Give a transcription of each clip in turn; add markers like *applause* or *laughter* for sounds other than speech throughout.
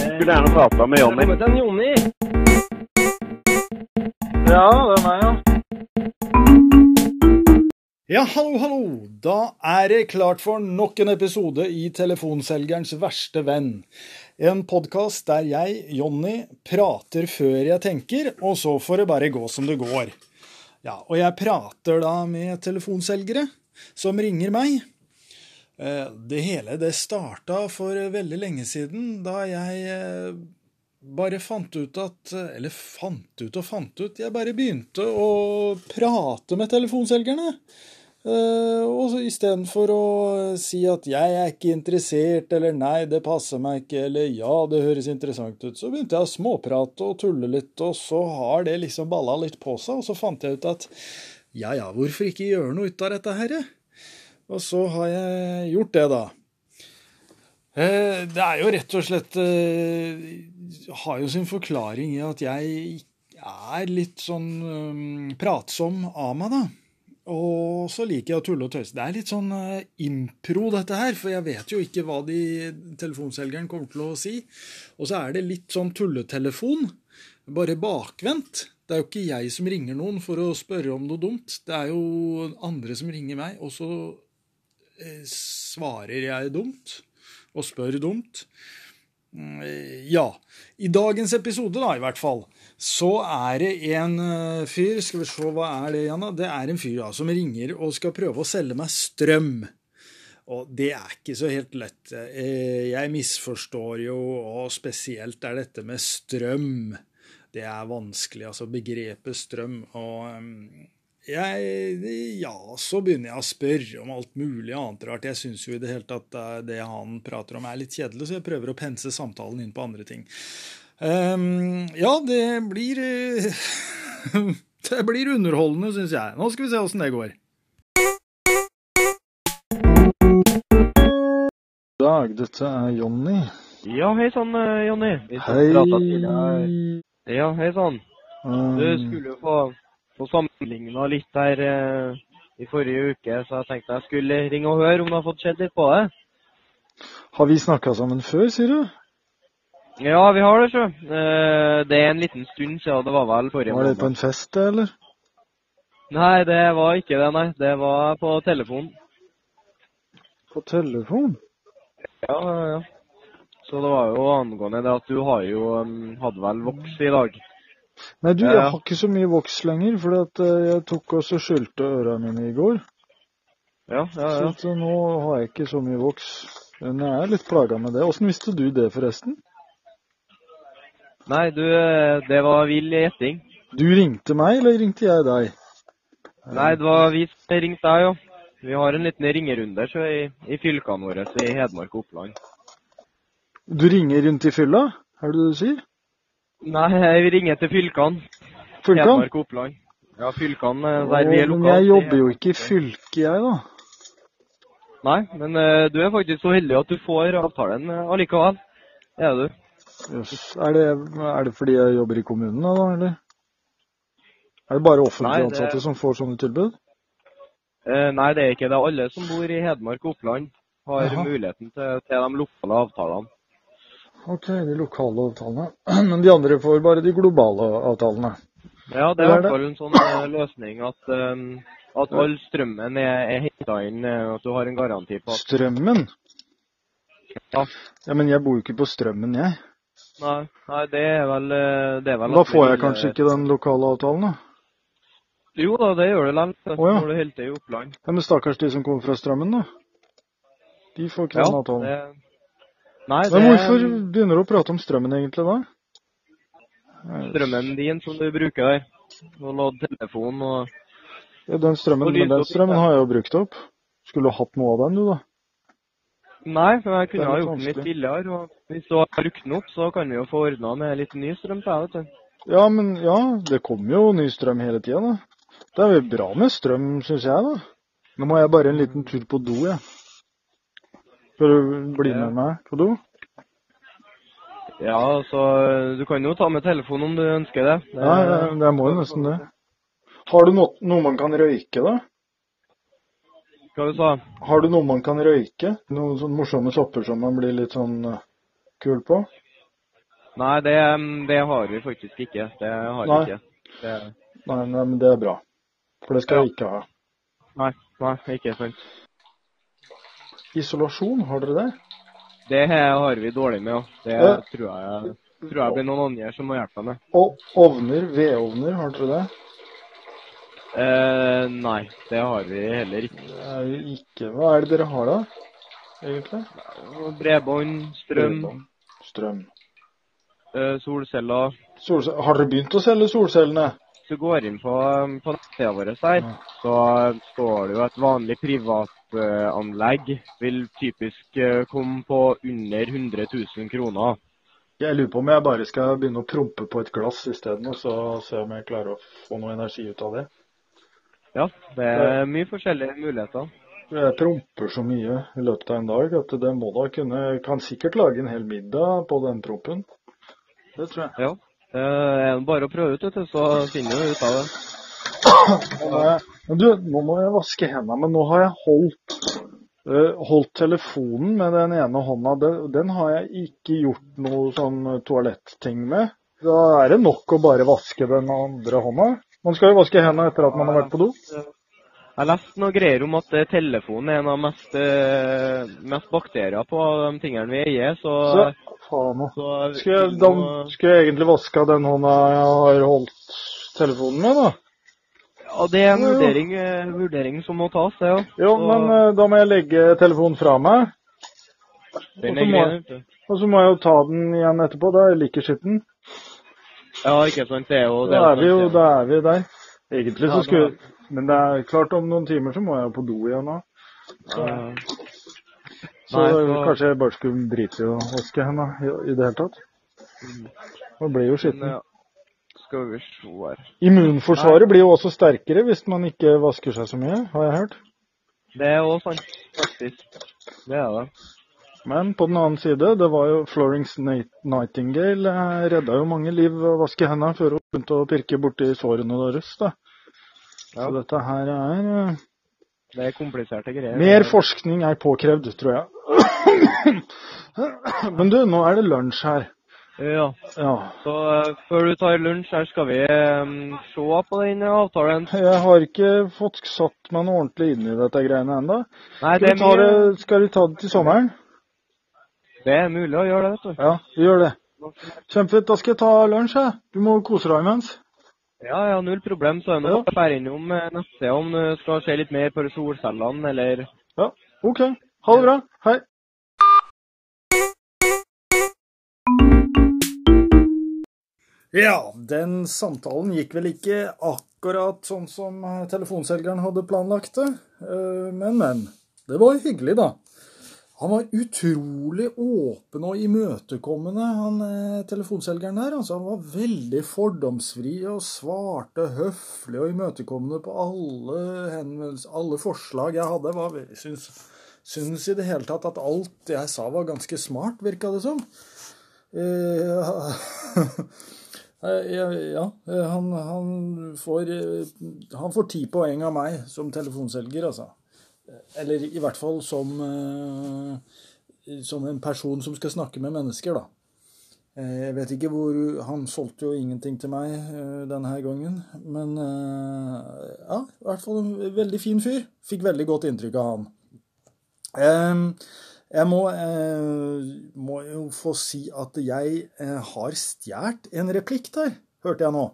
Skulle gjerne prata med Jonny. Det er Jonny. Ja, det er meg, ja. Ja, hallo, hallo! Da er det klart for nok en episode i Telefonselgerens verste venn. En podkast der jeg, Jonny, prater før jeg tenker, og så får det bare gå som det går. Ja, og jeg prater da med telefonselgere som ringer meg. Eh, Det hele det starta for veldig lenge siden, da jeg eh, bare fant ut at Eller fant ut og fant ut. Jeg bare begynte å prate med telefonselgerne. Og istedenfor å si at 'jeg er ikke interessert', eller 'nei, det passer meg ikke', eller 'ja, det høres interessant ut', så begynte jeg å småprate og tulle litt, og så har det liksom balla litt på seg, og så fant jeg ut at ja ja, hvorfor ikke gjøre noe ut av dette herre? Og så har jeg gjort det, da. Eh, Det er jo rett og slett eh, Har jo sin forklaring i at jeg er litt sånn eh, pratsom av meg, da. Og så liker jeg å tulle og tøyse. Det er litt sånn impro, dette her, for jeg vet jo ikke hva de telefonselgeren kommer til å si. Og så er det litt sånn tulletelefon, bare bakvendt. Det er jo ikke jeg som ringer noen for å spørre om noe dumt. Det er jo andre som ringer meg, og så svarer jeg dumt og spør dumt. Mm, Ja. I dagens episode, da, i hvert fall, så er det en eh, fyr Skal vi se, hva er det igjen, da? Det er en fyr da, som ringer og skal prøve å selge meg strøm. Og det er ikke så helt lett. Eh, Jeg misforstår jo, og spesielt er dette med strøm. Det er vanskelig, altså begrepet strøm. Og eh, jeg, ja, så begynner jeg å spørre om alt mulig annet rart. Jeg syns jo i det hele tatt at det han prater om er litt kjedelig, så jeg prøver å pense samtalen inn på andre ting. Um, ja, det blir eh, *laughs* Det blir underholdende, syns jeg. Nå skal vi se åssen det går. dag, dette er Jonny. Ja, hei sann, eh, Jonny. Hei. Ja, hei sann. Du skulle jo få, få sammenligna litt der eh, i forrige uke, så jeg tenkte jeg skulle ringe og høre om du har fått sett litt på det. har vi snakka sammen før, sier du? Ja, vi har det, sjø. Eh, det er en liten stund siden. Det var vel forrige Var det på en fest, eller? Nei, det var ikke det, nei. Det var på telefon. På telefon? Ja, ja, ja. Så det var jo angående det at du har jo um, hadde vel voks i dag. Nei, du, jeg har ikke så mye voks lenger, for eh, jeg tok også skylte øra mine i går. Ja, ja, ja. at, eh, nå har jeg ikke så mye voks. Men jeg er litt plaga med det. Åssen visste du det, forresten? Nei, du, eh, det var vill gjetting. Du ringte meg, eller ringte jeg deg? Nei, det var vi som ringte deg, jo. Vi har en liten ringerunde så i, i fylkene våre i Hedmark og Oppland. Du ringer rundt i fylla? Er det det du sier? Nei, jeg ringer til fylkene. Fylkene? Hedmark og Oppland. Ja, fylkene eh, der vi er lokalt. men jeg jobber jo ikke i fylket, jeg, da. Nei, men eh, du er faktisk så heldig at du får avtalen allikevel. Det er du. Jøss. Er, det, er det fordi jeg jobber i kommunen, da, eller? Er det bare offentlig Nei, det- ansatte som får sånne tilbud? Eh, nei, det er ikke det. Alle som bor i Hedmark og Oppland har Jaha. muligheten til, til de lokale avtalene. Ok, de lokale avtalene. *clears throat* Men de andre får bare de globale avtalene. Ja, det er i er hvert fall en sånn eh, løsning at, um, at all strømmen er, er henta inn, eh, at du har en garanti på at Strømmen? Ja. Ja, men jeg bor jo ikke på Strømmen, jeg. Nei, nei det er vel eh, det er vel Da får jeg kanskje ikke den lokale avtalen, da. Jo da, det gjør det likevel. Oh, ja. Når du holder til i Oppland. Ja, Men stakkars de som kommer fra Strømmen, da. De får ikke den avtalen. det Nei, det Men hvorfor begynner du å prate om strømmen egentlig da? strømmen din som du bruker der. Og lade telefon og Ja, den strømmen, men den strømmen har jeg jo brukt opp. Skulle du hatt noe av den, du, da? Nei, for jeg kunne ha gjort den litt billigere. Og hvis du har brukt den opp, så kan vi jo få ordna med litt ny strøm til deg, vet du. Ja, men ja, det kommer jo ny strøm hele tida, da. Det er vel bra med strøm, syns jeg, da. Nå må jeg bare en liten tur på do, jeg. Skal du bli med meg på do? Ja, så du kan jo ta med telefonen om du ønsker det. det Ja, jeg, jeg må jo nesten det. Har du no noe man kan røyke, da? Hva du sa Har du noe man kan røyke? Noen sånne morsomme sopper som man blir litt sånn eh, kul på? Nei, det, det har vi faktisk ikke. Det har vi Nei. ikke. Det, Nei, nei, men det er bra. For det skal Ja. jeg ikke ha. nei, nei, ikke sant. Isolasjon, har dere det? Det har vi dårlig med, ja. Det Ja. tror jeg tror jeg blir noen andre som må hjelpe meg med. Og ovner, vedovner, har dere det? Eh, nei, det har vi heller ikke. Jo ikke Hva er det dere har da, egentlig? Bredbånd, strøm, Bredbånd, Strøm. eh, solceller. Solce har dere begynt å selge solcellene? Hvis du går inn på, på nettsida vår der, Ja. så står det jo et vanlig privatanlegg vil typisk eh, komme på under 100 000 kroner. Jeg lurer på om jeg bare skal begynne å prompe på et glass isteden, og så se om jeg klarer å få noe energi ut av det. Ja, det er mye forskjellige muligheter. Jeg promper så mye i løpet av en dag at det må da kunne Kan sikkert lage en hel middag på den prompen. Det tror jeg. Ja. Det er bare å prøve ut, så finner du ut av det. Men du, nå må jeg vaske hendene, men nå har jeg holdt, uh, holdt telefonen med den ene hånda. Den, den har jeg ikke gjort noe sånn toaletting med. Da er det nok å bare vaske den andre hånda. Man skal jo vaske hendene etter at man har vært på do. Jeg leste noe greier om at eh, telefonen er en av mest, eh, mest bakterier på de tingene vi eier, så, Så faen òg. Skulle jeg, da, skulle jeg egentlig vaska den hånda jeg har holdt telefonen med, da? Ja, det er en Ja, ja. vurdering, eh, vurdering som må tas, det, ja. Jo, Så- men eh, da må jeg legge telefonen fra meg. Den og er så må grei, jeg- Og så må jeg jo ta den igjen etterpå. Da er jeg like skitten. Ja, ikke sant. Det er jo det. Da er vi jo da er vi der. Egentlig Ja, så skulle Men det er klart om noen timer så må jeg jo på do igjen da. ja. Ja. Så så- kanskje jeg bare skulle drite i å vaske henne i, det hele tatt. Man blir jo skitten, skitten. Ja. Her. Immunforsvaret blir jo også sterkere hvis man ikke vasker seg så mye, har jeg hørt. Det er òg sant, faktisk. Det er det. Men på den annen side, det var jo Florence Nightingale eh, redda jo mange liv å vaske hendene før hun begynte å pirke borti sårene deres. da. Så dette her er eh, Det er kompliserte greier. Mer forskning er påkrevd, tror jeg. *coughs* Men du, nå er det lunsj her. Ja. Ja. Så eh, før du tar lunsj her, skal vi um, se på den avtalen. Jeg har ikke fått satt meg noe ordentlig inn i dette greiene ennå. Skal, vi ta mye det- skal vi ta det til sommeren? Det er mulig å gjøre det, vet du. Ja, vi gjør det. Kjempefint. Da skal jeg ta lunsj, jeg. Du må kose deg imens. Ja, ja, null problem. Så er det bare å innom neste om du skal se litt mer på solcellene, eller Ja, OK. Ha det bra. Hei. Ja, den samtalen gikk vel ikke akkurat sånn som eh, telefonselgeren hadde planlagt det. Eh, Men, men. Det var hyggelig, da. Han var utrolig åpen og imøtekommende, han eh, telefonselgeren her. Altså, han var veldig fordomsfri og svarte høflig og imøtekommende på alle alle forslag jeg hadde. Var, syns, syns i det hele tatt at alt jeg sa var ganske smart, virka det som. Eh, *laughs* ja, ja, han, han, får, eh, han får ti poeng av meg som telefonselger, altså. Eller i hvert fall som, eh, som en person som skal snakke med mennesker, da. Eh, Jeg vet ikke hvor Han solgte jo ingenting til meg eh, denne gangen. Men eh, ja, i hvert fall en veldig fin fyr. Fikk veldig godt inntrykk av han. Jeg må, eh, må jo få si at jeg eh, har stjålet en replikk der, hørte jeg nå.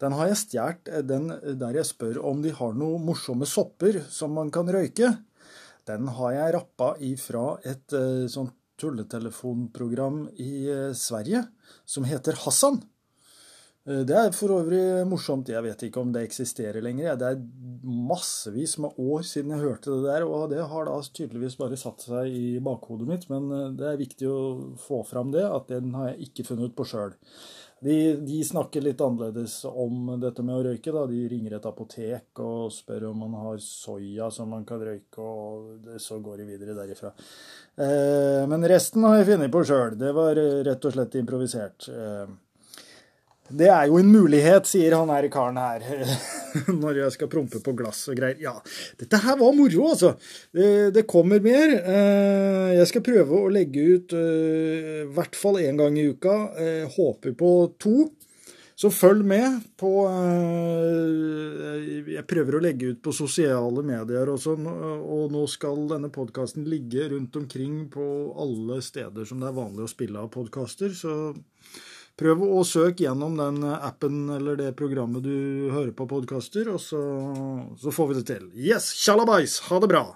Den har jeg stjålet, eh, der jeg spør om de har noen morsomme sopper som man kan røyke. Den har jeg rappa ifra et eh, sånt tulletelefonprogram i eh, Sverige som heter Hassan. Eh, Det er for øvrig morsomt. Jeg vet ikke om det eksisterer lenger. Det er massevis med år siden jeg hørte det der, og det har da tydeligvis bare satt seg i bakhodet mitt. Men eh, det er viktig å få fram det, at den har jeg ikke funnet på sjøl. De, de snakker litt annerledes om dette med å røyke. da. De ringer et apotek og spør om man har soya som man kan røyke, og så går de videre derifra. Eh, men resten har jeg funnet på sjøl. Det var eh, rett og slett improvisert. Eh, Det er jo en mulighet, sier han her karen her. *laughs* Når jeg skal prompe på glass og greier. Ja, dette her var moro, altså. Det, det kommer mer. Eh, jeg skal prøve å legge ut eh, i hvert fall én gang i uka. Håper på to. Så følg med på Jeg prøver å legge ut på sosiale medier og sånn, og nå skal denne podkasten ligge rundt omkring på alle steder som det er vanlig å spille av podkaster. Så Prøv å søke gjennom den appen eller det programmet du hører på podkaster, og så, så får vi det til. Yes, tjallabais! Ha det bra!